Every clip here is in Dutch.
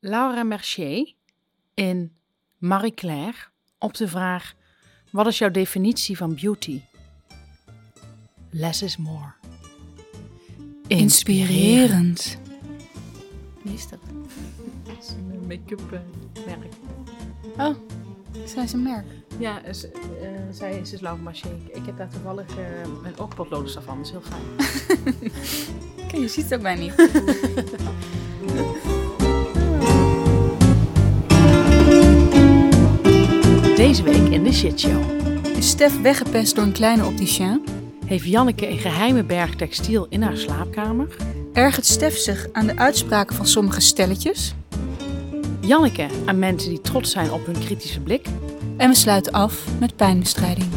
Laura Mercier in Marie Claire op de vraag: Wat is jouw definitie van beauty? Less is more. Inspirerend. Wie is dat? Dat is een make-up eh, merk. Oh, zij is een merk. Ja, ze, eh, zij is Laura Mercier. Ik heb daar toevallig eh, een oogpotloden van, dat is heel fijn. Oké, je ziet het ook bijna niet. Deze week in de shitshow Is Stef weggepest door een kleine opticien? heeft Janneke een geheime berg textiel in haar slaapkamer. Ergert Stef zich aan de uitspraken van sommige stelletjes? Janneke aan mensen die trots zijn op hun kritische blik. En we sluiten af met pijnbestrijding.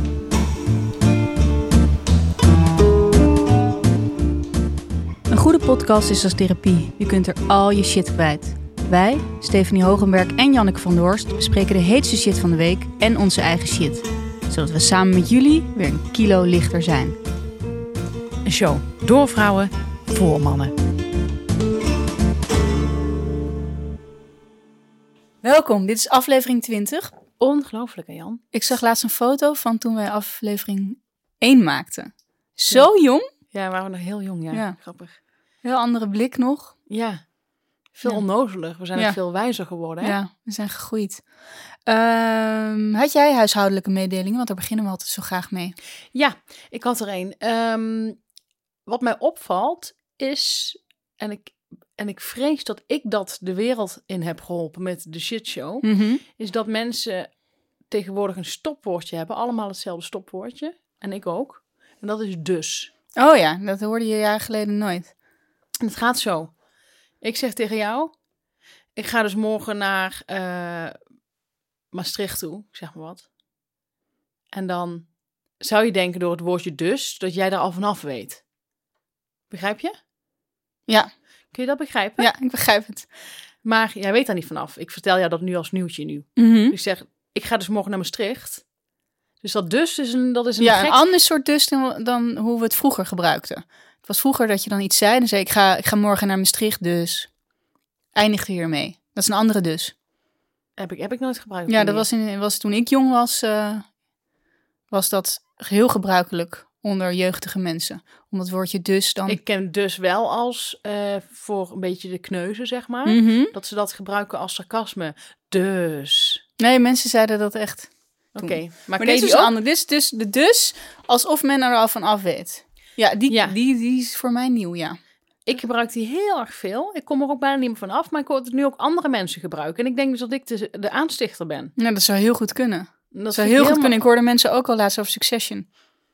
Een goede podcast is als therapie. Je kunt er al je shit kwijt. Wij, Stephanie Hogenberg en Janneke van der Horst, bespreken de heetste shit van de week en onze eigen shit. Zodat we samen met jullie weer een kilo lichter zijn. Een show door vrouwen voor mannen. Welkom, dit is aflevering 20. Ongelooflijk, hè, Jan? Ik zag laatst een foto van toen wij aflevering 1 maakten. Zo jong. Ja, we waren nog heel jong, ja. Ja. Grappig. Heel andere blik nog. Ja. Veel Ja. onnozelig. We zijn Ja. veel wijzer geworden, hè? Ja, we zijn gegroeid. Ehm, had jij huishoudelijke mededelingen? Want daar beginnen we altijd zo graag mee. Ja, ik had er een. Ehm, wat mij opvalt is, en ik, en ik vrees dat ik dat de wereld in heb geholpen met de shitshow, Mhm. is dat mensen tegenwoordig een stopwoordje hebben. Allemaal hetzelfde stopwoordje. En ik ook. En dat is dus. Oh ja, dat hoorde je jaren geleden nooit. En het gaat zo. Ik zeg tegen jou, ik ga dus morgen naar eh, Maastricht toe, zeg maar wat. En dan zou je denken door het woordje dus, dat jij daar al vanaf weet. Begrijp je? Ja, Kun je dat begrijpen? ja, ik begrijp het. Maar jij weet daar niet vanaf. Ik vertel jou dat nu als nieuwtje nu. Mhm. Ik zeg, ik ga dus morgen naar Maastricht. Dus dat dus is een, dat is een Ja, gek... een ander soort dus dan, dan hoe we het vroeger gebruikten. Het was vroeger dat je dan iets zei. Dan zei ik, ga, ik ga morgen naar Maastricht, dus eindigde hiermee. Dat is een andere dus. Heb ik, heb ik nooit gebruikt. Ja, dat was, in, was toen ik jong was, eh, was dat heel gebruikelijk onder jeugdige mensen. Om dat woordje dus dan... Ik ken dus wel als eh, voor een beetje de kneuzen, zeg maar. Mhm. Dat ze dat gebruiken als sarcasme. Dus. Nee, mensen zeiden dat echt. Oké. Maar, Maar dit is ook? anders. Dit is dus de dus alsof men er al van af weet. Ja, die, Ja. Die, die is voor mij nieuw, ja. Ik gebruik die heel erg veel. Ik kom er ook bijna niet meer van af. Maar ik hoor het nu ook andere mensen gebruiken. En ik denk dus dat ik de, de aanstichter ben. Nou, dat zou heel goed kunnen. En Dat Dat zou heel goed kunnen. Ik hoorde mensen ook al laatst over Succession.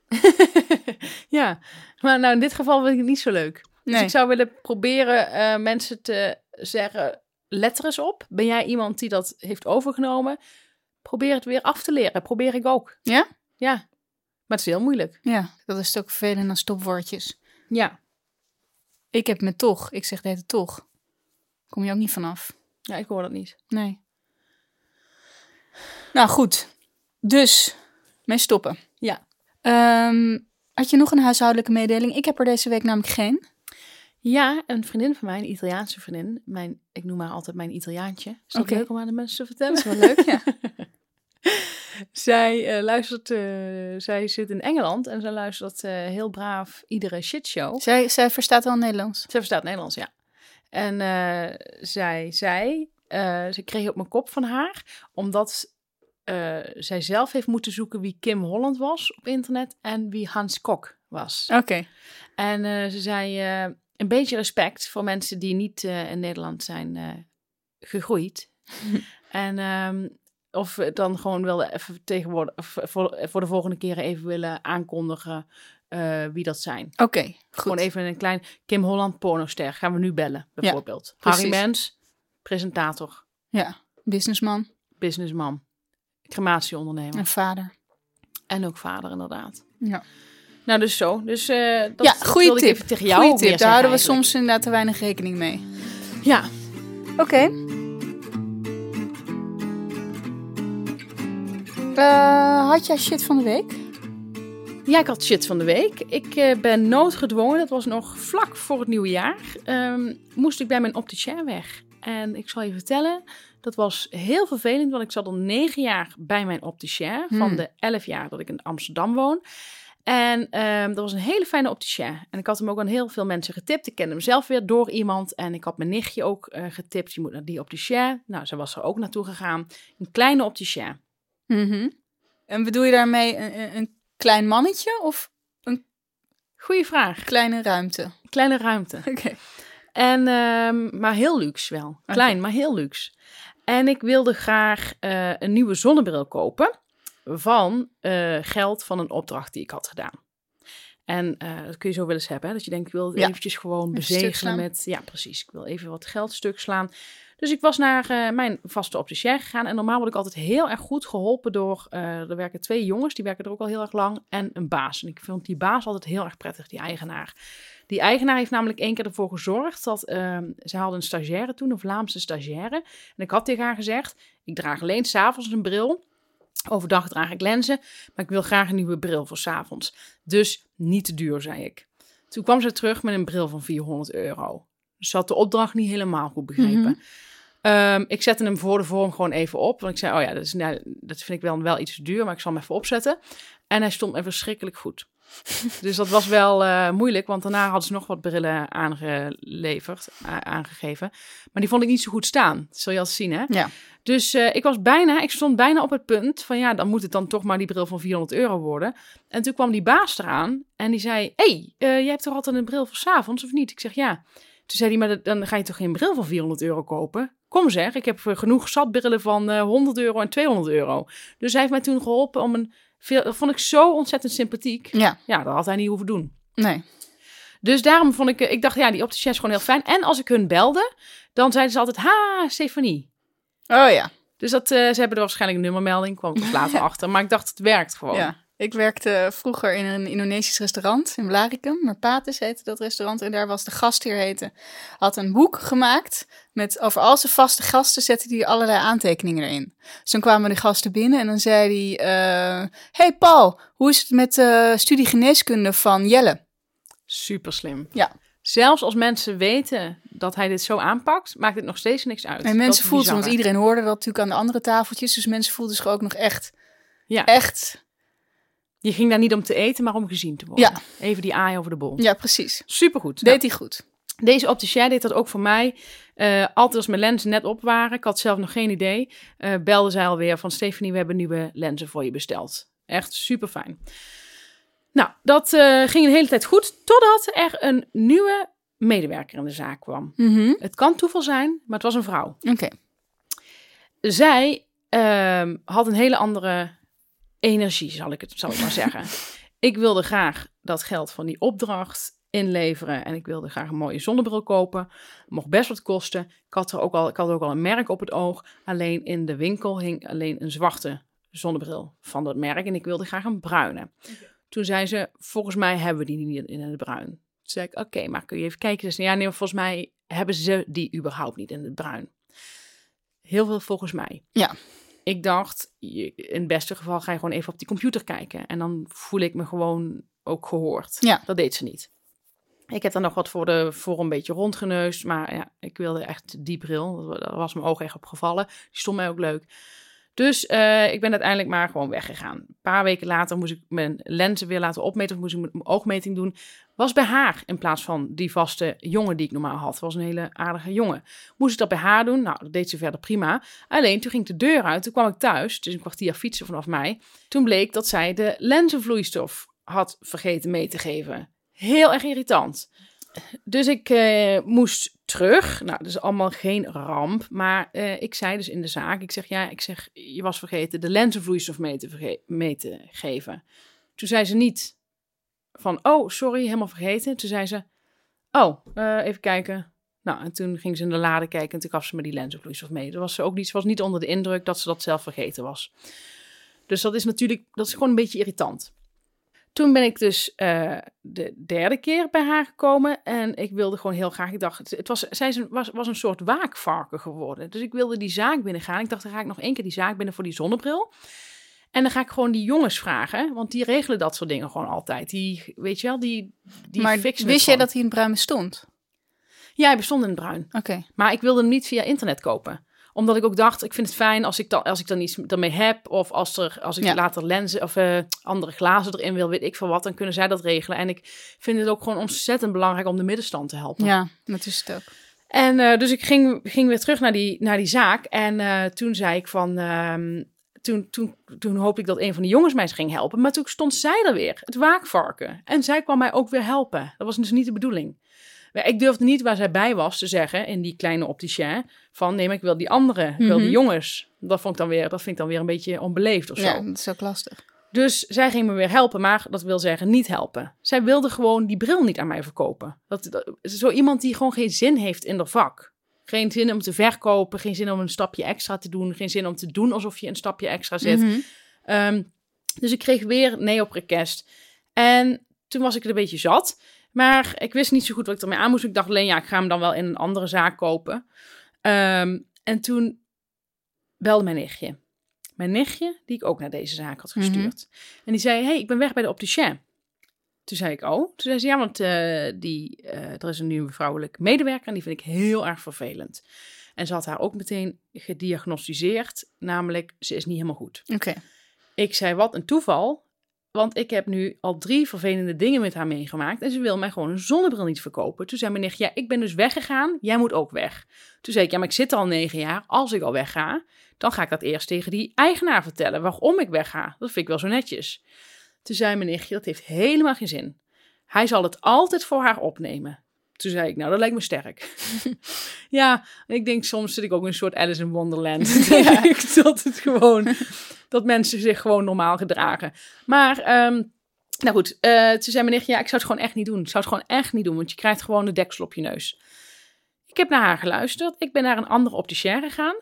ja. Maar nou, in dit geval vind ik het niet zo leuk. Dus ik zou willen proberen eh, mensen te zeggen, let er eens op. Ben jij iemand die dat heeft overgenomen? Probeer het weer af te leren. Probeer ik ook. Ja? Ja. Maar het is heel moeilijk. Ja, dat is het ook vervelend aan stopwoordjes. Ja. Ik heb me toch. Ik zeg het toch. Kom je ook niet vanaf. Ja, ik hoor dat niet. Nee. Nou, goed. Dus, mee stoppen. Ja. Ehm, had je nog een huishoudelijke mededeling? Ik heb er deze week namelijk geen. Ja, een vriendin van mij, een Italiaanse vriendin. Mijn, ik noem haar altijd mijn Italiaantje. Is dat leuk om aan de mensen te vertellen? Dat is wel leuk, ja. Zij eh, luistert, eh, zij zit in Engeland en zij luistert eh, heel braaf iedere shitshow. Zij, zij verstaat wel Nederlands. Ze verstaat Nederlands, ja. En zij zei, ze kreeg op mijn kop van haar, omdat zij zelf heeft moeten zoeken wie Kim Holland was op internet en wie Hans Kok was. Oké. En ze zei, een beetje respect voor mensen die niet in Nederland zijn gegroeid. en ehm, of we het dan gewoon wel even tegenwoordig, voor, voor de volgende keren even willen aankondigen eh, wie dat zijn. Oké. Gewoon even een klein Kim Holland pornoster. Gaan we nu bellen, bijvoorbeeld. Harry. Mens, presentator, Ja, businessman businessman, crematieondernemer. en vader. En ook vader, inderdaad. Ja, Nou, dus zo. Dus eh dat, ja goede wilde ik tip. even tegen jou Goeie tip. Daar houden we soms inderdaad te weinig rekening mee. Ja, Oké. Eh, had jij shit van de week? Ja, ik had shit van de week. Ik eh, ben noodgedwongen, dat was nog vlak voor het nieuwe jaar, ehm, moest ik bij mijn opticien weg. En ik zal je vertellen, dat was heel vervelend, want ik zat al negen jaar bij mijn opticien. Van Hmm. de elf jaar dat ik in Amsterdam woon. En ehm, dat was een hele fijne opticien. En ik had hem ook aan heel veel mensen getipt. Ik kende hem zelf weer door iemand. En ik had mijn nichtje ook eh, getipt. Je moet naar die opticien. Nou, ze was er ook naartoe gegaan. Een kleine opticien. Mhm. En bedoel je daarmee een, een- een klein mannetje of Goeie vraag. kleine ruimte? Kleine ruimte. Oké. En, ehm, maar heel luxe wel. Klein, maar heel luxe. En ik wilde graag eh, een nieuwe zonnebril kopen van eh, geld van een opdracht die ik had gedaan. En eh, dat kun je zo wel eens hebben, hè? dat je denkt, ik wil het Ja. eventjes gewoon bezegelen met... Ja, precies. Ik wil even wat geld stuk slaan. Dus ik was naar eh, mijn vaste opticien gegaan. En normaal word ik altijd heel erg goed geholpen door... eh, er werken twee jongens, die werken er ook al heel erg lang. En een baas. En ik vond die baas altijd heel erg prettig, die eigenaar. Die eigenaar heeft namelijk één keer ervoor gezorgd dat... ehm ze hadden een stagiaire toen, een Vlaamse stagiaire. En ik had tegen haar gezegd, ik draag alleen s'avonds een bril... Overdag draag ik lenzen, maar ik wil graag een nieuwe bril voor 's avonds. Dus niet te duur, zei ik. Toen kwam ze terug met een bril van 400 euro. Ze had de opdracht niet helemaal goed begrepen. Mhm. Ehm, ik zette hem voor de vorm gewoon even op. Want ik zei, oh ja, dat, is, nou, dat vind ik wel, wel iets duur, maar ik zal hem even opzetten. En hij stond me verschrikkelijk goed. dus dat was wel eh, moeilijk, want daarna hadden ze nog wat brillen aangeleverd, aangegeven. Maar die vond ik niet zo goed staan. Dat zul je al zien, hè? Ja. Dus eh, ik was bijna, ik stond bijna op het punt van ja, dan moet het dan toch maar die bril van 400 euro worden. En toen kwam die baas eraan en die zei: hey, eh, jij hebt toch altijd een bril voor 's avonds of niet? Ik zeg ja. Toen zei hij: Maar dan ga je toch geen bril van 400 euro kopen? Kom zeg, ik heb eh, genoeg zatbrillen van eh, 100 euro en 200 euro. Dus hij heeft mij toen geholpen om een. Veel, dat vond ik zo ontzettend sympathiek. Ja, Ja, dat had hij niet hoeven doen. nee. Dus daarom vond ik, eh, ik dacht, ja, die opticien is gewoon heel fijn. En als ik hun belde, dan zeiden ze altijd, ha, Stefanie. Oh ja. Dus dat, eh, ze hebben er waarschijnlijk een nummermelding, kwam ik er later achter. Maar ik dacht, het werkt gewoon. ja. Ik werkte vroeger in een Indonesisch restaurant in Blaricum. Merpatis heette dat restaurant. En daar was de gastheer heten. Had een boek gemaakt met over al zijn vaste gasten zette hij allerlei aantekeningen erin. Dus dan kwamen de gasten binnen en dan zei hij... eh, hey Paul, hoe is het met de studie geneeskunde van Jelle? Super slim. Ja. Zelfs als mensen weten dat hij dit zo aanpakt, maakt het nog steeds niks uit. En mensen voelden, want iedereen hoorde dat natuurlijk aan de andere tafeltjes. Dus mensen voelden zich ook nog echt, Ja. echt... Je ging daar niet om te eten, maar om gezien te worden. Ja. Even die aai over de bol. Ja, precies. Supergoed. Deed hij goed. Deze opticien deed dat ook voor mij. Eh, altijd als mijn lenzen net op waren, ik had zelf nog geen idee, eh belde zij alweer van Stephanie, we hebben nieuwe lenzen voor je besteld. Echt super fijn. Nou, dat eh, ging een hele tijd goed, totdat er een nieuwe medewerker in de zaak kwam. Mhm. Het kan toeval zijn, maar het was een vrouw. Oké. Zij ehm, had een hele andere energie, zal ik het zal ik maar zeggen. Ik wilde graag dat geld van die opdracht inleveren en ik wilde graag een mooie zonnebril kopen. Mocht best wat kosten. Ik had, er ook al, ik had ook al een merk op het oog. Alleen in de winkel hing alleen een zwarte zonnebril van dat merk en ik wilde graag een bruine. Toen zei ze, volgens mij hebben we die niet in het bruin. Toen zei ik, oké, maar kun je even kijken? Ze zei, ja, nee, volgens mij hebben ze die überhaupt niet in het bruin. Heel veel volgens mij. Ja. Ik dacht, in het beste geval ga je gewoon even op die computer kijken. En dan voel ik me gewoon ook gehoord. Ja. Dat deed ze niet. Ik heb dan nog wat voor, de, voor een beetje rondgeneust. Maar ja, ik wilde echt die bril. Daar was mijn oog echt op gevallen. Die stond mij ook leuk. Dus eh, ik ben uiteindelijk maar gewoon weggegaan. Een paar weken later moest ik mijn lenzen weer laten opmeten. Of moest ik mijn oogmeting doen. Was bij haar in plaats van die vaste jongen die ik normaal had. Was een hele aardige jongen. Moest ik dat bij haar doen? Nou, dat deed ze verder prima. Alleen toen ging ik de deur uit. Toen kwam ik thuis. Het is een kwartier fietsen vanaf mij. Toen bleek dat zij de lenzenvloeistof had vergeten mee te geven. Heel erg irritant. Dus ik eh, moest terug. Nou, dat is allemaal geen ramp. Maar eh, ik zei dus in de zaak, ik zeg ja, ik zeg, je was vergeten de lenzenvloeistof mee te, mee te geven. Toen zei ze niet van, oh, sorry, helemaal vergeten. Toen zei ze, oh, eh, even kijken. Nou, en toen ging ze in de lade kijken en toen gaf ze me die lenzenvloeistof mee. Dat was ze ook niet, ze was niet onder de indruk dat ze dat zelf vergeten was. Dus dat is natuurlijk, dat is gewoon een beetje irritant. Toen ben ik dus eh, de derde keer bij haar gekomen en ik wilde gewoon heel graag, ik dacht, het, was, zij is een- was, was een soort waakvarken geworden. Dus ik wilde die zaak binnengaan. Ik dacht, dan ga ik nog één keer die zaak binnen voor die zonnebril. En dan ga ik gewoon die jongens vragen, want die regelen dat soort dingen gewoon altijd. Die, weet je wel, die, die maar wist jij dat hij in bruin stond? Ja, hij bestond in het bruin. Oké. Maar ik wilde hem niet via internet kopen omdat ik ook dacht, ik vind het fijn als ik dan, als ik dan iets ermee heb. Of als, er, als ik Ja. later lenzen of eh, andere glazen erin wil, weet ik veel wat. Dan kunnen zij dat regelen. En ik vind het ook gewoon ontzettend belangrijk om de middenstand te helpen. Ja, dat is het ook. En eh, dus ik ging, ging weer terug naar die, naar die zaak. En eh, toen zei ik van... ehm, toen, toen, toen hoopte ik dat een van de jongens mij ging helpen. Maar toen stond zij er weer, het waakvarken. En zij kwam mij ook weer helpen. Dat was dus niet de bedoeling. Maar ik durfde niet waar zij bij was te zeggen, in die kleine opticien, van nee, maar ik wil die andere, ik wil die Mhm. jongens. Dat, vond ik dan weer, dat vind ik dan weer een beetje onbeleefd of zo. Ja, dat is ook lastig. Dus zij ging me weer helpen, maar dat wil zeggen niet helpen. Zij wilde gewoon die bril niet aan mij verkopen. Dat, dat, zo iemand die gewoon geen zin heeft in dat vak. Geen zin om te verkopen, geen zin om een stapje extra te doen, geen zin om te doen alsof je een stapje extra zet. Mhm. Ehm, dus ik kreeg weer nee op request. En toen was ik het een beetje zat. Maar ik wist niet zo goed wat ik ermee aan moest. Ik dacht alleen, ja, ik ga hem dan wel in een andere zaak kopen. Ehm, en toen belde mijn nichtje. Mijn nichtje, die ik ook naar deze zaak had gestuurd. En die zei, hey, ik ben weg bij de opticien. Toen zei ik, oh. Toen zei ze, ja, want eh, die, eh, er is een nieuwe vrouwelijke medewerker... en die vind ik heel erg vervelend. En ze had haar ook meteen gediagnosticeerd. Namelijk, ze is niet helemaal goed. Oké. Ik zei, wat een toeval. Want ik heb nu al drie vervelende dingen met haar meegemaakt. En ze wil mij gewoon een zonnebril niet verkopen. Toen zei mijn nicht, ja, ik ben dus weggegaan. Jij moet ook weg. Toen zei ik, ja, maar ik zit al negen jaar. Als ik al wegga, dan ga ik dat eerst tegen die eigenaar vertellen. Waarom ik wegga. Dat vind ik wel zo netjes. Toen zei mijn nichtje, dat heeft helemaal geen zin. Hij zal het altijd voor haar opnemen. Toen zei ik, nou, dat lijkt me sterk. ja, ik denk soms zit ik ook in een soort Alice in Wonderland. Ja. ik dat het gewoon, dat mensen zich gewoon normaal gedragen. Maar, ehm, nou goed, toen zei mijn nichtje, ja, ik zou het gewoon echt niet doen. Ik zou het gewoon echt niet doen, want je krijgt gewoon de deksel op je neus. Ik heb naar haar geluisterd. Ik ben naar een andere opticien gegaan.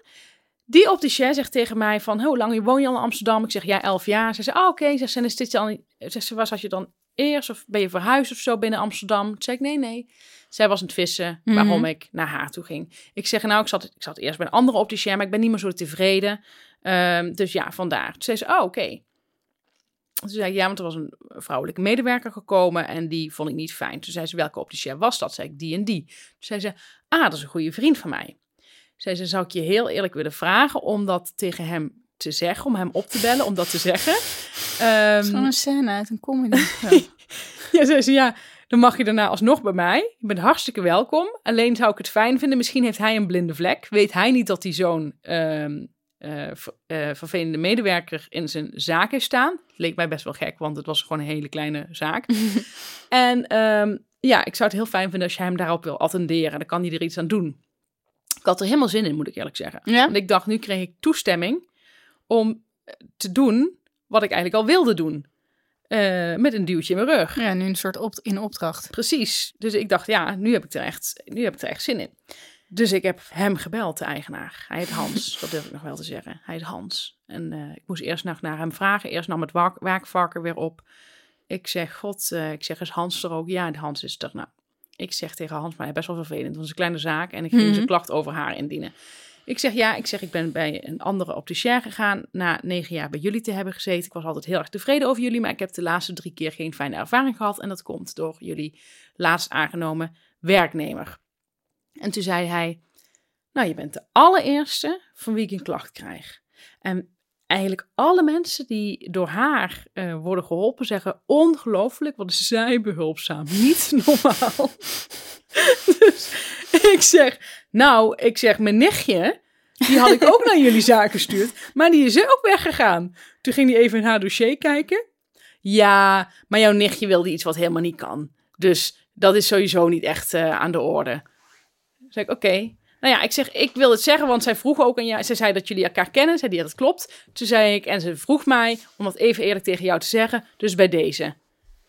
Die opticien zegt tegen mij van, hoe lang woon je al in Amsterdam? Ik zeg, ja, elf jaar. Ze zei, ah, oké. Ze is dit al... Zegt ze, was had je dan eerst of ben je verhuisd of zo binnen Amsterdam? Toen zei ik, nee, nee. Zij was aan het vissen, Mhm. waarom ik naar haar toe ging. Ik zeg, nou, ik zat, ik zat eerst bij een andere opticien, maar ik ben niet meer zo tevreden. Ehm, dus ja, vandaar. Toen zei ze, oh, oké. Toen zei ik, ja, want er was een vrouwelijke medewerker gekomen en die vond ik niet fijn. Toen zei ze, welke opticien was dat? Zei ik, die en die. Toen zei ze, ah, dat is een goede vriend van mij. Zei ze, zou ik je heel eerlijk willen vragen om dat tegen hem te zeggen, om hem op te bellen, om dat te zeggen. Het is gewoon Ehm een scène uit een comedy. ja, zei ze, ja, dan mag je daarna alsnog bij mij. Je bent hartstikke welkom. Alleen zou ik het fijn vinden, misschien heeft hij een blinde vlek. Weet hij niet dat hij zo'n ehm, ver- eh, vervelende medewerker in zijn zaak heeft staan? Leek mij best wel gek, want het was gewoon een hele kleine zaak. en ehm, ja, ik zou het heel fijn vinden als je hem daarop wil attenderen. Dan kan hij er iets aan doen. Ik had er helemaal zin in, moet ik eerlijk zeggen. ja? Want ik dacht, nu kreeg ik toestemming om eh, te doen wat ik eigenlijk al wilde doen. Met een duwtje in mijn rug. Ja, nu een soort op in opdracht. Precies. Dus ik dacht, ja, nu heb ik er echt, nu heb ik er echt zin in. Dus ik heb hem gebeld, de eigenaar. Hij heet Hans, dat durf ik nog wel te zeggen. Hij heet Hans. En eh, ik moest eerst nog naar hem vragen. Eerst nam het waak, waakvarken weer op. Ik zeg, god, eh, ik zeg, is Hans er ook? Ja, Hans is er. Nou, ik zeg tegen Hans, maar hij is best wel vervelend. Het was een kleine zaak en ik ging Mhm. zijn klacht over haar indienen. Ik zeg, ja, ik zeg, ik ben bij een andere opticien gegaan. Na negen jaar bij jullie te hebben gezeten. Ik was altijd heel erg tevreden over jullie. Maar ik heb de laatste drie keer geen fijne ervaring gehad. En dat komt door jullie laatst aangenomen werknemer. En toen zei hij, nou, je bent de allereerste van wie ik een klacht krijg. En eigenlijk alle mensen die door haar eh, worden geholpen zeggen, ongelooflijk, wat is zij behulpzaam. Niet normaal. dus ik zeg, nou, ik zeg, mijn nichtje, die had ik ook naar jullie zaak gestuurd, maar die is ook weggegaan. Toen ging hij even in haar dossier kijken. Ja, maar jouw nichtje wilde iets wat helemaal niet kan. Dus dat is sowieso niet echt eh, aan de orde. Zei ik, oké. Nou ja, ik zeg, ik wil het zeggen, want zij vroeg ook aan jou. Zij zei dat jullie elkaar kennen. Zei die, ja, dat klopt. Toen zei ik, en ze vroeg mij om dat even eerlijk tegen jou te zeggen. Dus bij deze.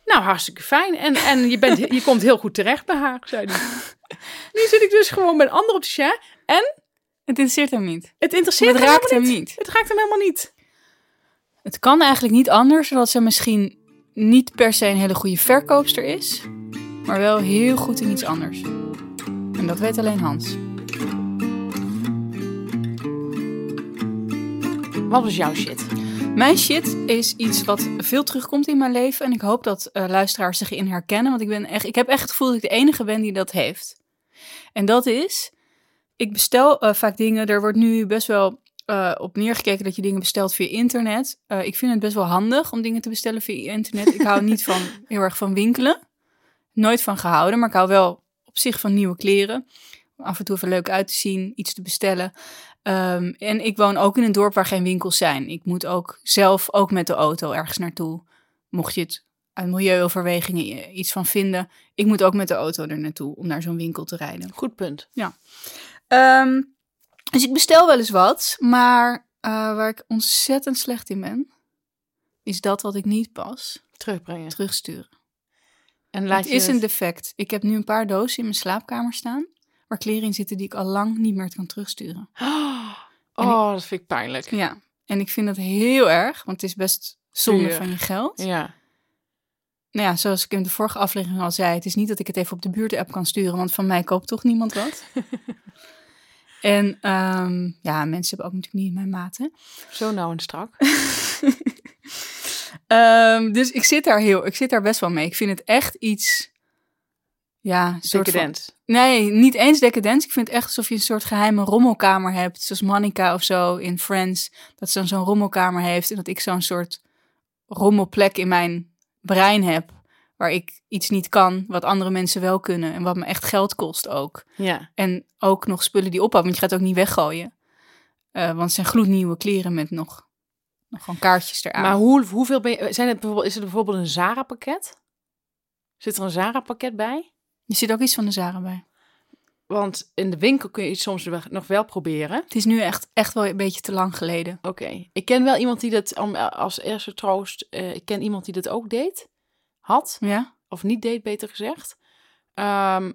Nou, hartstikke fijn. En, en je, bent, je komt heel goed terecht bij haar, zei hij. Nu zit ik dus gewoon bij een andere opticien. En Het interesseert hem niet. het interesseert Het hem raakt hem niet. Het raakt hem helemaal niet. Het kan eigenlijk niet anders, zodat ze misschien niet per se een hele goede verkoopster is, maar wel heel goed in iets anders. En dat weet alleen Hans. Wat was jouw shit? Mijn shit is iets wat veel terugkomt in mijn leven. En ik hoop dat eh, luisteraars zich in herkennen. Want ik, ben echt, ik heb echt het gevoel dat ik de enige ben die dat heeft. En dat is, ik bestel eh, vaak dingen, er wordt nu best wel eh, op neergekeken dat je dingen bestelt via internet. Ik vind het best wel handig om dingen te bestellen via internet. Ik hou niet van heel erg van winkelen. Nooit van gehouden, maar ik hou wel op zich van nieuwe kleren. Af en toe even leuk uit te zien, iets te bestellen. Ehm, en ik woon ook in een dorp waar geen winkels zijn. Ik moet ook zelf, ook met de auto, ergens naartoe. Mocht je het uit milieuoverwegingen iets van vinden. Ik moet ook met de auto er naartoe om naar zo'n winkel te rijden. Goed punt. Ehm, dus ik bestel wel eens wat, maar eh, waar ik ontzettend slecht in ben, is dat wat ik niet pas Terugbrengen. terugsturen. En laat het je is een defect. Ik heb nu een paar dozen in mijn slaapkamer staan, waar kleren in zitten die ik al lang niet meer kan terugsturen. Oh, dat vind ik pijnlijk. Ja, en ik vind dat heel erg, want het is best zonde van je geld. Ja. Nou ja, zoals ik in de vorige aflevering al zei, het is niet dat ik het even op de buurt-app kan sturen, want van mij koopt toch niemand wat. en ehm, ja, mensen hebben ook natuurlijk niet mijn maat, hè. Zo nou en strak. Ehm, dus ik zit daar heel, ik zit daar best wel mee. Ik vind het echt iets, ja, soort van, nee, niet eens decadent. Ik vind het echt alsof je een soort geheime rommelkamer hebt, zoals Monica of zo in Friends, dat ze dan zo'n rommelkamer heeft en dat ik zo'n soort rommelplek in mijn brein heb, waar ik iets niet kan, wat andere mensen wel kunnen en wat me echt geld kost ook. Ja. En ook nog spullen die ophouden, want je gaat het ook niet weggooien. Eh, want het zijn gloednieuwe kleren met nog, nog gewoon kaartjes eraan. Maar hoe, hoeveel ben je, zijn het bijvoorbeeld, is er bijvoorbeeld een Zara-pakket? Zit er een Zara-pakket bij? Er zit ook iets van de Zara bij. Want in de winkel kun je het soms nog wel proberen. Het is nu echt, echt wel een beetje te lang geleden. Oké. Ik ken wel iemand die dat als eerste troost. eh, ik ken iemand die dat ook deed. Had. Ja? Of niet deed, beter gezegd. Ehm,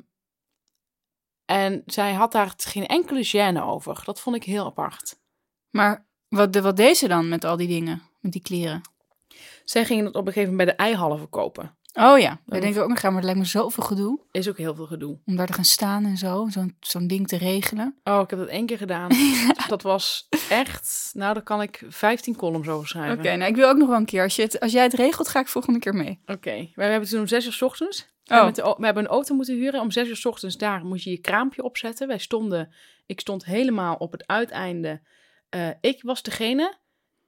en zij had daar geen enkele gêne over. Dat vond ik heel apart. Maar wat, de, wat deed ze dan met al die dingen? Met die kleren? Zij gingen het op een gegeven moment bij de eihallen verkopen. Oh ja, wij Oh. denken ook nog gaan, maar het lijkt me zoveel gedoe. Is ook heel veel gedoe. Om daar te gaan staan en zo, zo'n zo'n ding te regelen. Oh, ik heb dat één keer gedaan. Dat was echt... Nou, daar kan ik 15 columns over Oké, schrijven. nou ik wil ook nog wel een keer. Als, je het, als jij het regelt, ga ik volgende keer mee. Oké, wij hebben toen om zes uur 's ochtends. We, Oh. met de we hebben een auto moeten huren. Om zes uur 's ochtends daar moet je je kraampje opzetten. Wij stonden, ik stond helemaal op het uiteinde. Eh, ik was degene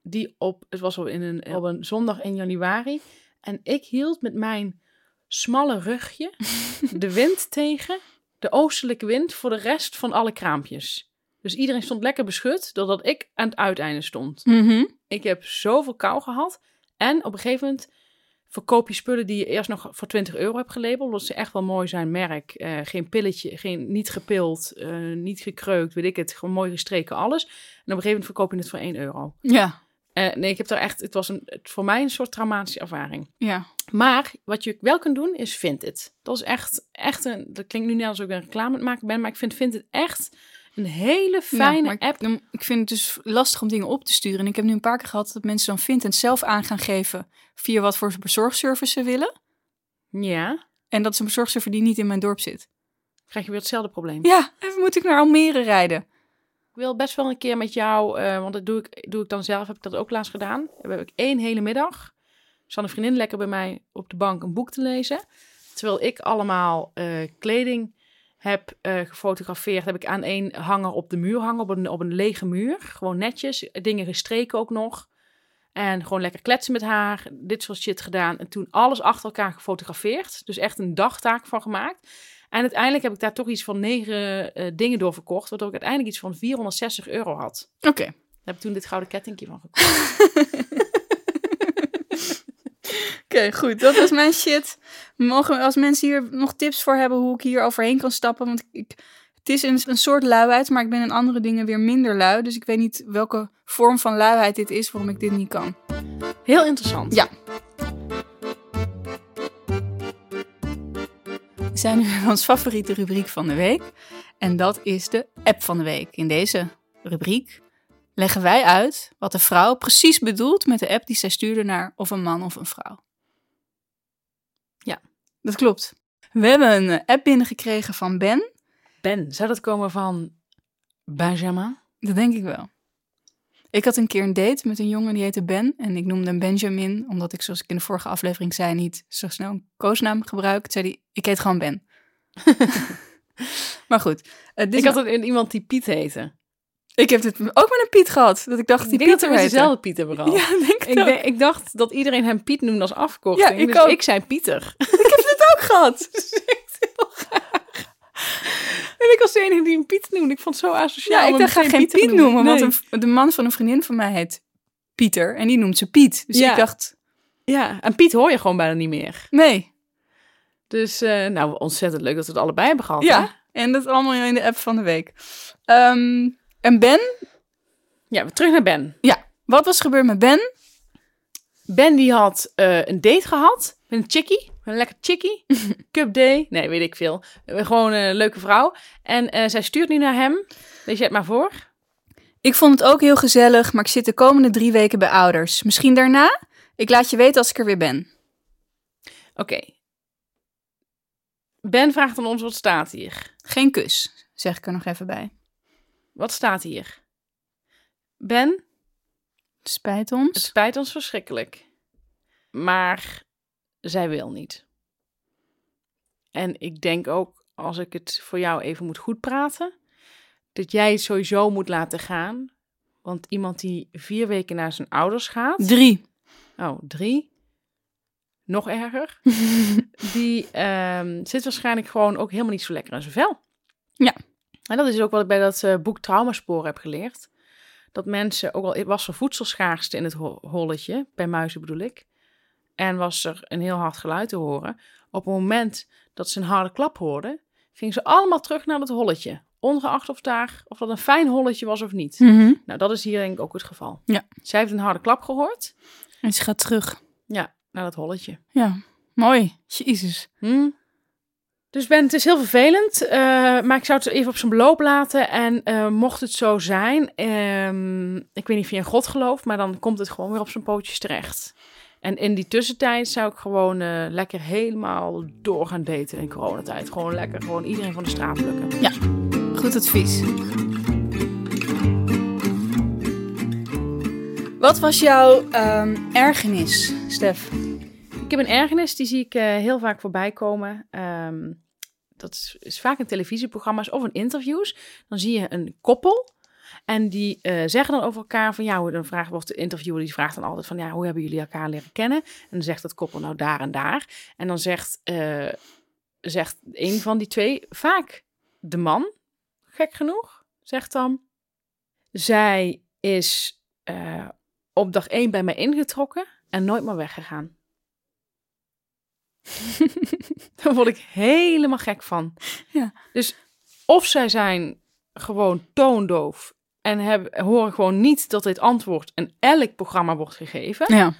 die op, het was op, in een, op een zondag in januari. En ik hield met mijn smalle rugje de wind tegen, de oostelijke wind, voor de rest van alle kraampjes. Dus iedereen stond lekker beschut, doordat ik aan het uiteinde stond. Mhm. Ik heb zoveel kou gehad. En op een gegeven moment verkoop je spullen die je eerst nog voor 20 euro hebt gelabeld. Omdat ze echt wel mooi zijn, merk. eh, geen pilletje, geen, niet gepild, eh, niet gekreukt, weet ik het. Gewoon mooi gestreken, alles. En op een gegeven moment verkoop je het voor 1 euro. Ja, Eh, nee, ik heb er echt, het was een, het, voor mij een soort traumatische ervaring. ja. Maar wat je wel kunt doen, is Vinted. Dat is echt, echt een, dat klinkt nu net alsof ik een reclame aan het maken ben, maar ik vind Vinted echt een hele fijne Ja, app. Ik, vind het dus lastig om dingen op te sturen. En ik heb nu een paar keer gehad dat mensen dan Vinted zelf aan gaan geven via wat voor bezorgservice ze willen. Ja, En dat is een bezorgservice die niet in mijn dorp zit. krijg je weer hetzelfde probleem. Ja, even moet ik naar Almere rijden. Ik wil best wel een keer met jou, eh, want dat doe ik, doe ik dan zelf, heb ik dat ook laatst gedaan. Dan heb ik één hele middag, zat een vriendin lekker bij mij op de bank een boek te lezen. Terwijl ik allemaal eh, kleding heb eh, gefotografeerd, heb ik aan één hanger op de muur hangen, op een, op een lege muur. Gewoon netjes, dingen gestreken ook nog. En gewoon lekker kletsen met haar, dit soort shit gedaan. En toen alles achter elkaar gefotografeerd. Dus echt een dagtaak van gemaakt. En uiteindelijk heb ik daar toch iets van negen eh, dingen door verkocht. Waardoor ik uiteindelijk iets van 460 euro had. Oké. Daar heb ik toen dit gouden kettingje van gekocht. Oké, goed. Dat was mijn shit. Mogen als mensen hier nog tips voor hebben hoe ik hier overheen kan stappen? Want ik, het is een, een soort luiheid, maar ik ben in andere dingen weer minder lui. Dus ik weet niet welke vorm van luiheid dit is waarom ik dit niet kan. Heel interessant. Ja. We zijn nu bij ons favoriete rubriek van de week. En dat is de app van de week. In deze rubriek leggen wij uit wat de vrouw precies bedoelt met de app die zij stuurde naar of een man of een vrouw. Dat klopt. We hebben een eh, app binnengekregen van Ben. Ben, zou dat komen van Benjamin? Dat denk ik wel. Ik had een keer een date met een jongen die heette Ben. En ik noemde hem Benjamin, omdat ik, zoals ik in de vorige aflevering zei, niet zo snel een koosnaam gebruik. Toen zei hij, ik heet gewoon Ben. Maar goed. dit Ik had een, iemand die Piet heette. ik heb het ook met een Piet gehad. Dat ik dacht, die ik denk dat dezelfde Piet hebben gehad. Ja, denk ik Ik, ik dacht dat iedereen hem Piet noemde als afkorting. Ja, ik dus ook. ik zei Pieter. En ik was de enige die hem Piet noemde. Ik vond het zo asociaal. Ja, ik dacht, ga geen Piet noemen, want een de man van een vriendin van mij heet Pieter en die noemt ze Piet. Dus Ja. ik dacht, Ja, en Piet hoor je gewoon bijna niet meer. nee. Dus eh, nou, ontzettend leuk dat we het allebei hebben gehad. hè? Ja, en dat allemaal in de app van de week. Ehm, en Ben, Ja, terug naar Ben. ja, wat was gebeurd met Ben? Ben die had eh, een date gehad met een chickie. Een lekker chickie. Cup day. Nee, weet ik veel. Gewoon een leuke vrouw. En eh, zij stuurt nu naar hem. Lees jij het maar voor. Ik vond het ook heel gezellig, maar ik zit de komende drie weken bij ouders. Misschien daarna? Ik laat je weten als ik er weer ben. Oké. Ben vraagt aan ons, wat staat hier? Geen kus, zeg ik er nog even bij. Wat staat hier? Ben, Spijt het ons. spijt ons verschrikkelijk. Maar zij wil niet. En ik denk ook, als ik het voor jou even moet goed praten, dat jij het sowieso moet laten gaan. Want iemand die vier weken naar zijn ouders gaat, Drie. oh, drie, nog erger, die ehm, zit waarschijnlijk gewoon ook helemaal niet zo lekker in zijn vel. Ja. En dat is ook wat ik bij dat eh, boek Traumasporen heb geleerd. Dat mensen, ook al was er voedselschaarste in het ho- holletje, bij muizen bedoel ik, en was er een heel hard geluid te horen, op het moment dat ze een harde klap hoorden, gingen ze allemaal terug naar het holletje. Ongeacht of, daar, of dat een fijn holletje was of niet. Mhm. Nou, dat is hier denk ik ook het geval. Ja. Zij heeft een harde klap gehoord. En ze gaat terug. Ja, naar dat holletje. Ja, mooi. Jezus. Hm. Dus Ben, het is heel vervelend, eh, maar ik zou het even op zijn beloop laten. En eh, mocht het zo zijn, ehm, ik weet niet of je in God gelooft, maar dan komt het gewoon weer op zijn pootjes terecht. En in die tussentijd zou ik gewoon eh, lekker helemaal door gaan daten in coronatijd. Gewoon lekker, gewoon iedereen van de straat plukken. Goed advies. Wat was jouw ehm, ergernis, Stef? Ik heb een ergernis, die zie ik eh, heel vaak voorbij komen. Ehm, dat is, is vaak in televisieprogramma's of in interviews. Dan zie je een koppel. En die eh, zeggen dan over elkaar van ja, hoe- dan vragen wordt de interviewer die vraagt dan altijd van ja, hoe hebben jullie elkaar leren kennen? En dan zegt dat koppel nou daar en daar. En dan zegt, eh, zegt een van die twee, vaak de man, gek genoeg, zegt dan, zij is eh, op dag één bij mij ingetrokken en nooit meer weggegaan. Daar word ik helemaal gek van. Ja. Dus of zij zijn gewoon toondoof en hebben, horen gewoon niet dat dit antwoord in elk programma wordt gegeven. Ja.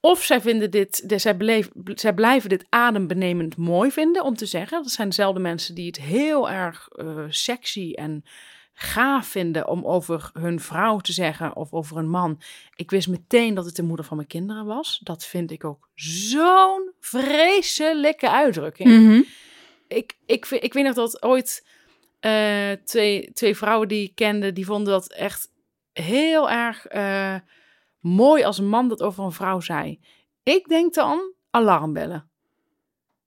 Of zij, vinden dit, de- zij, beleef, zij blijven dit adembenemend mooi vinden om te zeggen. Dat zijn dezelfde mensen die het heel erg eh, sexy en gaaf vinden om over hun vrouw te zeggen of over een man. Ik wist meteen dat het de moeder van mijn kinderen was. Dat vind ik ook zo'n vreselijke uitdrukking. Mhm. Ik, ik, ik weet nog dat ooit eh, twee, twee vrouwen die ik kende, die vonden dat echt heel erg eh, mooi als een man dat over een vrouw zei. Ik denk dan alarmbellen.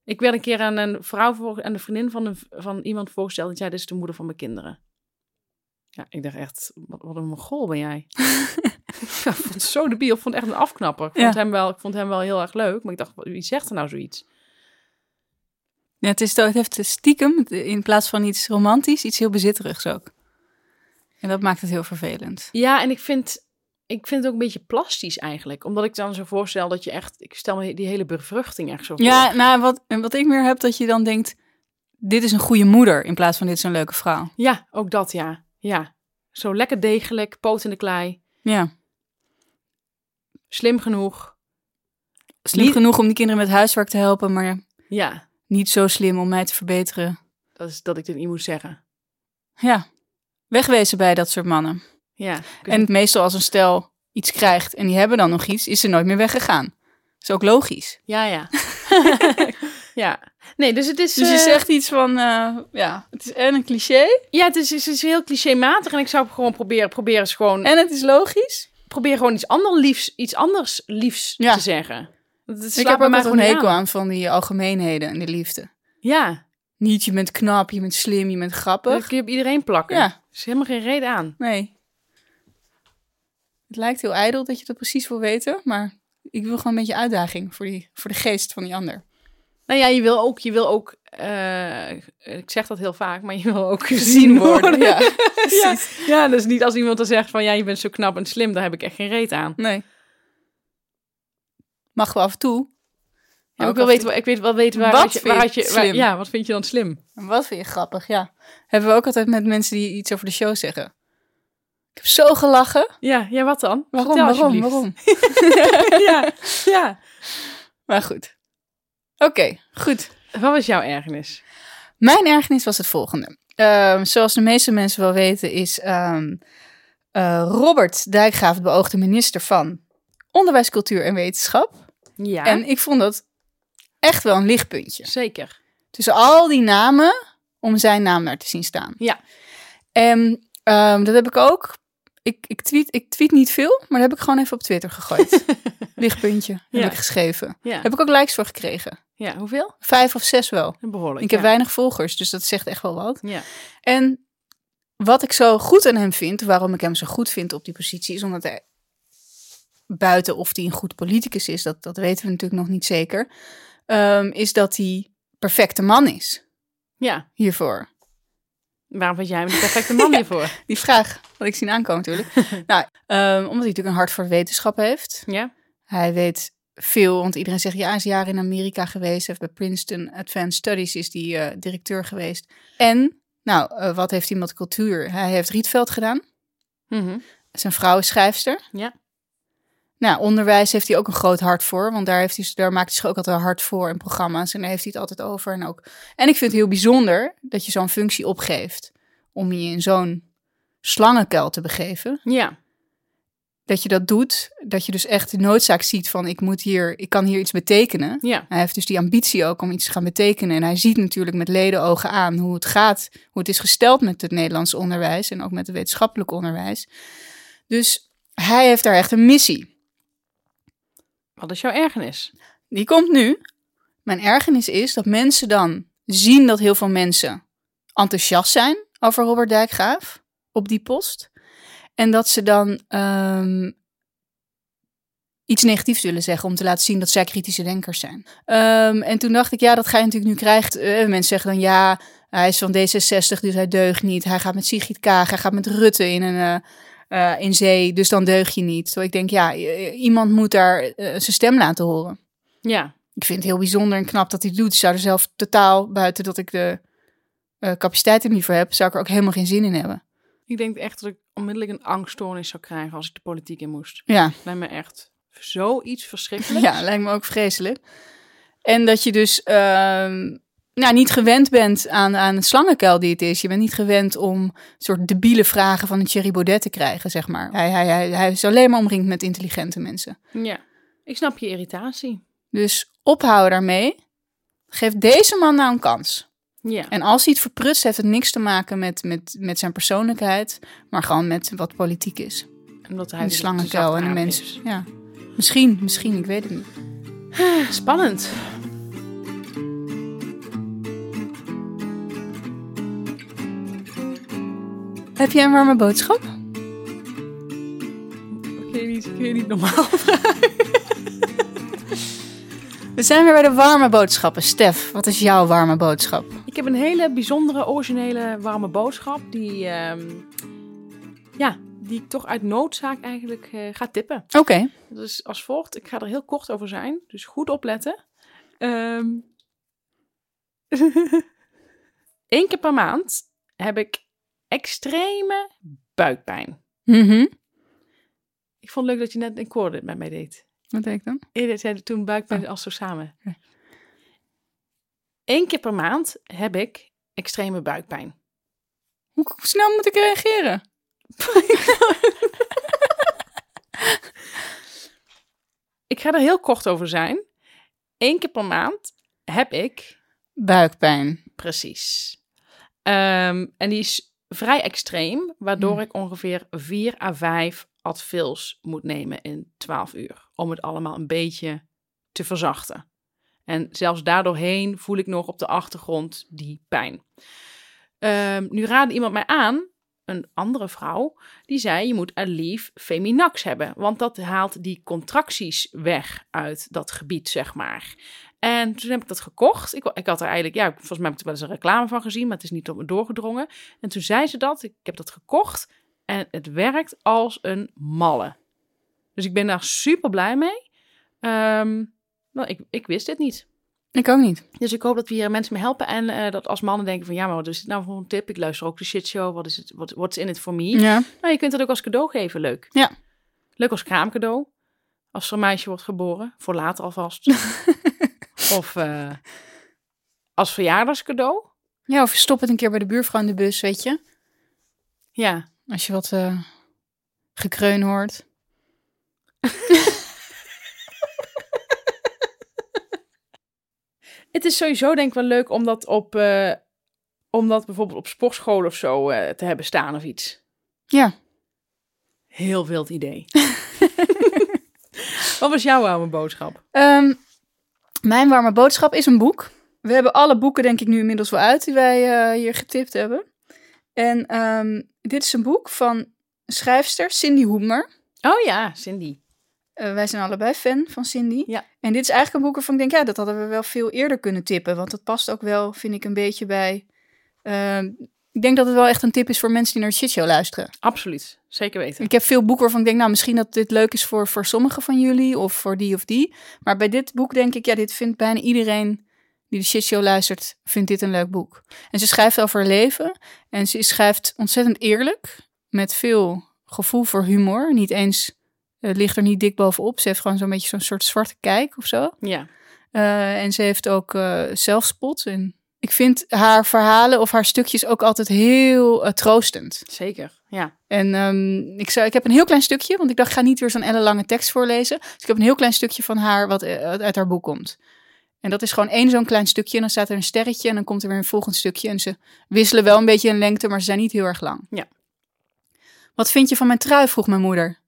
Ik werd een keer aan een vrouw, voor, aan de vriendin van, een, van iemand voorgesteld. Die zei, dit is de moeder van mijn kinderen. Ja, ik dacht echt, wat, wat een mogol ben jij. ik vond het zo debiel. Ik vond het echt een afknapper. Ik vond, hem wel, ik vond hem wel heel erg leuk. Maar ik dacht, wie zegt er nou zoiets? Ja, het, is, het heeft stiekem, in plaats van iets romantisch, iets heel bezitterigs ook. En dat maakt het heel vervelend. Ja, en ik vind, ik vind het ook een beetje plastisch eigenlijk. Omdat ik dan zo voorstel dat je echt... Ik stel me die hele bevruchting echt zo voor. Ja, nou, wat, wat ik meer heb, dat je dan denkt, dit is een goede moeder, in plaats van dit is een leuke vrouw. Ja, ook dat ja. Ja. Zo lekker degelijk, poot in de klei. Ja. Slim genoeg. Slim Niet- genoeg om die kinderen met huiswerk te helpen, maar Ja, niet zo slim om mij te verbeteren. dat is dat ik dit niet moet zeggen. Ja, wegwezen bij dat soort mannen. Ja. En meestal als een stel iets krijgt en die hebben dan nog iets, is ze nooit meer weggegaan. Is ook logisch. Ja, ja. ja. Nee, dus het is... Dus je eh, zegt iets van, eh, ja, het is en een cliché Ja, het is, het is heel clichématig. En ik zou gewoon proberen, proberen eens gewoon... en het is logisch. Probeer gewoon iets, ander liefs, iets anders liefs Ja. te zeggen. Ik heb altijd een gewoon hekel aan van die algemeenheden en de liefde. Ja. Niet je bent knap, je bent slim, je bent Dat grappig. kun je op iedereen plakken. Ja. Er is helemaal geen reden aan. Nee. Het lijkt heel ijdel dat je dat precies wil weten, maar ik wil gewoon een beetje uitdaging voor, die, voor de geest van die ander. Nou ja, je wil ook, je wil ook eh, ik zeg dat heel vaak, maar je wil ook gezien worden. Ja, ja, precies. ja, dus niet als iemand dan zegt van ja, je bent zo knap en slim, daar heb ik echt geen reet aan. Nee. Mag wel af en toe. Ja, ik wil weten, ik weet wel weten waar Wat had je, waar had je waar- ja, wat vind je dan slim? Wat vind je grappig, ja. Hebben we ook altijd met mensen die iets over de show zeggen. Ik heb zo gelachen. Ja, ja, wat dan? Waarom, Vertel waarom, waarom? ja, ja. Maar goed. Oké, goed. Wat was jouw ergernis? Mijn ergernis was het volgende. Ehm, zoals de meeste mensen wel weten is ehm, eh, Robert Dijkgraaf de beoogde minister van Onderwijs, Cultuur en Wetenschap. Ja, En ik vond dat echt wel een lichtpuntje. zeker. Tussen al die namen, om zijn naam daar te zien staan. Ja. En ehm, dat heb ik ook. Ik, ik, tweet, ik tweet niet veel, maar dat heb ik gewoon even op Twitter gegooid. lichtpuntje heb Ja. ik geschreven. Ja, Heb ik ook likes voor gekregen. ja hoeveel? Vijf of zes wel. Behoorlijk. Ik heb ja. weinig volgers, dus dat zegt echt wel wat. Ja. En wat ik zo goed aan hem vind, waarom ik hem zo goed vind op die positie, is omdat hij buiten of hij een goed politicus is, dat, dat weten we natuurlijk nog niet zeker, ehm, is dat hij perfecte man is ja, hiervoor. waarom vind jij hem de perfecte man hiervoor? Die vraag had ik zien aankomen natuurlijk. nou, ehm, omdat hij natuurlijk een hart voor wetenschap heeft. Ja, Hij weet veel, want iedereen zegt ja, hij is jaren in Amerika geweest. Heeft bij Princeton Advanced Studies is die eh, directeur geweest. En, nou, eh, wat heeft hij met cultuur? Hij heeft Rietveld gedaan. Mhm. Zijn vrouw is schrijfster. Ja. Nou, onderwijs heeft hij ook een groot hart voor. Want daar, heeft hij, daar maakt hij zich ook altijd hard voor in programma's. En daar heeft hij het altijd over. En, ook. en ik vind het heel bijzonder dat je zo'n functie opgeeft. Om je in zo'n slangenkuil te begeven. ja, Dat je dat doet. Dat je dus echt de noodzaak ziet van ik moet hier, ik kan hier iets betekenen. ja, Hij heeft dus die ambitie ook om iets te gaan betekenen. En hij ziet natuurlijk met ledenogen aan hoe het gaat, hoe het is gesteld met het Nederlands onderwijs en ook met het wetenschappelijk onderwijs. Dus hij heeft daar echt een missie. Wat is jouw ergernis? Die komt nu. Mijn ergernis is dat mensen dan zien dat heel veel mensen enthousiast zijn over Robert Dijkgraaf op die post. En dat ze dan ehm, iets negatiefs willen zeggen om te laten zien dat zij kritische denkers zijn. Ehm, en toen dacht ik, ja, dat ga je natuurlijk nu krijgt. eh, mensen zeggen dan, ja, hij is van D66, dus hij deugt niet. Hij gaat met Sigrid Kaag, hij gaat met Rutte in een... eh, eh, in zee, dus dan deug je niet. Terwijl ik denk, ja, iemand moet daar eh, zijn stem laten horen. Ja, Ik vind het heel bijzonder en knap dat hij het doet. Ik zou er zelf totaal, buiten dat ik de eh, capaciteit er niet voor heb, zou ik er ook helemaal geen zin in hebben. ik denk echt dat ik onmiddellijk een angststoornis zou krijgen als ik de politiek in moest. Ja, Lijkt me echt zoiets verschrikkelijks. ja lijkt me ook vreselijk. En dat je dus ehm, nou, niet gewend bent aan, aan het slangenkuil die het is. Je bent niet gewend om een soort debiele vragen van een Thierry Baudet te krijgen, zeg maar. Hij, hij, hij, hij is alleen maar omringd met intelligente mensen. ja. Ik snap je irritatie. Dus ophouden daarmee. Geef deze man nou een kans. Ja, En als hij het verprutst, heeft het niks te maken met, met, met zijn persoonlijkheid, maar gewoon met wat politiek is. omdat hij En de dus slangenkuil en de mensen. Ja. Misschien, misschien, ik weet het niet. Spannend. Heb jij een warme boodschap? Kun je niet, kun je niet normaal We zijn weer bij de warme boodschappen. Stef, wat is jouw warme boodschap? Ik heb een hele bijzondere, originele, warme boodschap. Die, ehm, ja, die ik toch uit noodzaak eigenlijk eh, ga tippen. Oké. Dat is als volgt. Ik ga er heel kort over zijn. Dus goed opletten. Ehm Eén keer per maand heb ik extreme buikpijn. Mhm. Ik vond het leuk dat je net een koor dit met mij deed. Wat denk ik dan? Eerder zei toen buikpijn Oh. als zo samen. Eén keer per maand heb ik extreme buikpijn. Hoe hoe snel moet ik reageren? Ik ga er heel kort over zijn. Eén keer per maand heb ik Buikpijn. precies. Ehm, en die is vrij extreem, waardoor Hmm. ik ongeveer 4 à 5 advils moet nemen in 12 uur. Om het allemaal een beetje te verzachten. En zelfs daardoorheen voel ik nog op de achtergrond die pijn. Ehm, nu raadde iemand mij aan, een andere vrouw, die zei: Je moet Aleve Feminax hebben, want dat haalt die contracties weg uit dat gebied, zeg maar. En toen heb ik dat gekocht. Ik, ik had er eigenlijk, ja, volgens mij heb ik er wel eens een reclame van gezien, maar het is niet op me doorgedrongen. En toen zei ze dat, ik heb dat gekocht en het werkt als een malle. Dus ik ben daar super blij mee. Ehm, nou, ik, ik wist dit niet. Ik ook niet. Dus ik hoop dat we hier mensen mee helpen. En eh, dat als mannen denken van ja, maar wat is het nou voor een tip? Ik luister ook de shitshow. Wat is het? Wat what's in it for me? Ja. Nou, je kunt het ook als cadeau geven. Leuk. Ja. Leuk als kraamcadeau. Als er een meisje wordt geboren. Voor later alvast. of uh, als verjaardagscadeau. Ja, of stop het een keer bij de buurvrouw in de bus, weet je. Ja. Als je wat uh, gekreun hoort. Het is sowieso denk ik wel leuk om dat op, uh, om dat bijvoorbeeld op sportschool of zo uh, te hebben staan of iets. Ja. Heel wild idee. Wat was jouw warme boodschap? Um, mijn warme boodschap is een boek. We hebben alle boeken denk ik nu inmiddels wel uit die wij uh, hier getipt hebben. En um, dit is een boek van schrijfster Cindy Hoemer. Oh ja, Cindy. Uh, wij zijn allebei fan van Cindy. Ja. En dit is eigenlijk een boek waarvan ik denk, ja, dat hadden we wel veel eerder kunnen tippen. Want dat past ook wel, vind ik, een beetje bij... Uh, ik denk dat het wel echt een tip is voor mensen die naar de shitshow luisteren. Absoluut, zeker weten. Ik heb veel boeken waarvan ik denk, nou, misschien dat dit leuk is voor, voor sommigen van jullie of voor die of die. Maar bij dit boek denk ik, ja, dit vindt bijna iedereen die de shitshow luistert, vindt dit een leuk boek. En ze schrijft over haar leven en ze schrijft ontzettend eerlijk, met veel gevoel voor humor. Niet eens uh, ligt er niet dik bovenop. Ze heeft gewoon zo'n beetje zo'n soort zwarte kijk of zo. Ja. Uh, en ze heeft ook uh, zelfspot. En ik vind haar verhalen of haar stukjes ook altijd heel uh, troostend. Zeker, ja. En um, ik, zou, ik heb een heel klein stukje, want ik dacht, ik ga niet weer zo'n ellenlange tekst voorlezen. Dus ik heb een heel klein stukje van haar wat uit haar boek komt. En dat is gewoon één zo'n klein stukje. En dan staat er een sterretje en dan komt er weer een volgend stukje. En ze wisselen wel een beetje in lengte, maar ze zijn niet heel erg lang. Ja. Wat vind je van mijn trui? vroeg mijn moeder.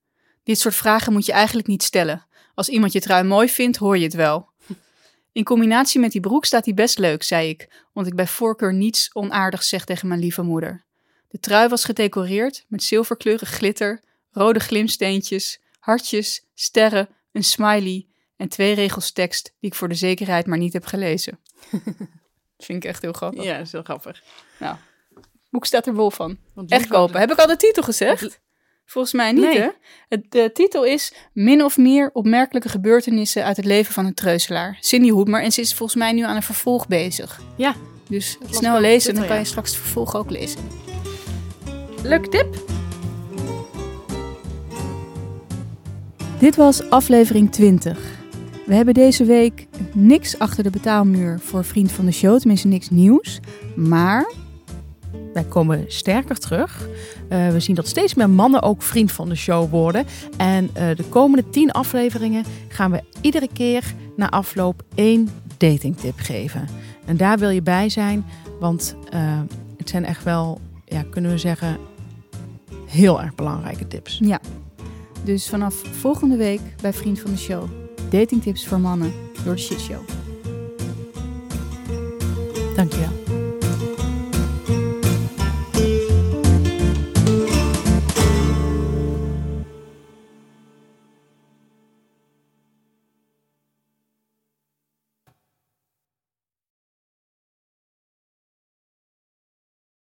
Dit soort vragen moet je eigenlijk niet stellen. Als iemand je trui mooi vindt, hoor je het wel. In combinatie met die broek staat die best leuk, zei ik, want ik bij voorkeur niets onaardigs zeg tegen mijn lieve moeder. De trui was gedecoreerd met zilverkleurig glitter, rode glimsteentjes, hartjes, sterren, een smiley en twee regels tekst die ik voor de zekerheid maar niet heb gelezen. Dat vind ik echt heel grappig. Ja, dat is heel grappig. Nou, boek staat er bol van. Echt kopen. Heb ik al de titel gezegd? Volgens mij niet, Nee. hè? Het, de titel is Min of meer opmerkelijke gebeurtenissen uit het leven van een treuzelaar. Cindy Hoedmer. En ze is volgens mij nu aan een vervolg bezig. Ja, Dus snel lezen, Twitter, dan kan ja. je straks het vervolg ook lezen. leuk tip. Dit was aflevering 20. We hebben deze week niks achter de betaalmuur voor Vriend van de Show. Tenminste, niks nieuws. Maar Wij komen sterker terug. Uh, we zien dat steeds meer mannen ook vriend van de show worden. En uh, de komende tien afleveringen gaan we iedere keer na afloop één datingtip geven. En daar wil je bij zijn, want uh, het zijn echt wel, ja, kunnen we zeggen, heel erg belangrijke tips. ja, dus vanaf volgende week bij Vriend van de Show. Datingtips voor mannen door de Shit Show. Dankjewel.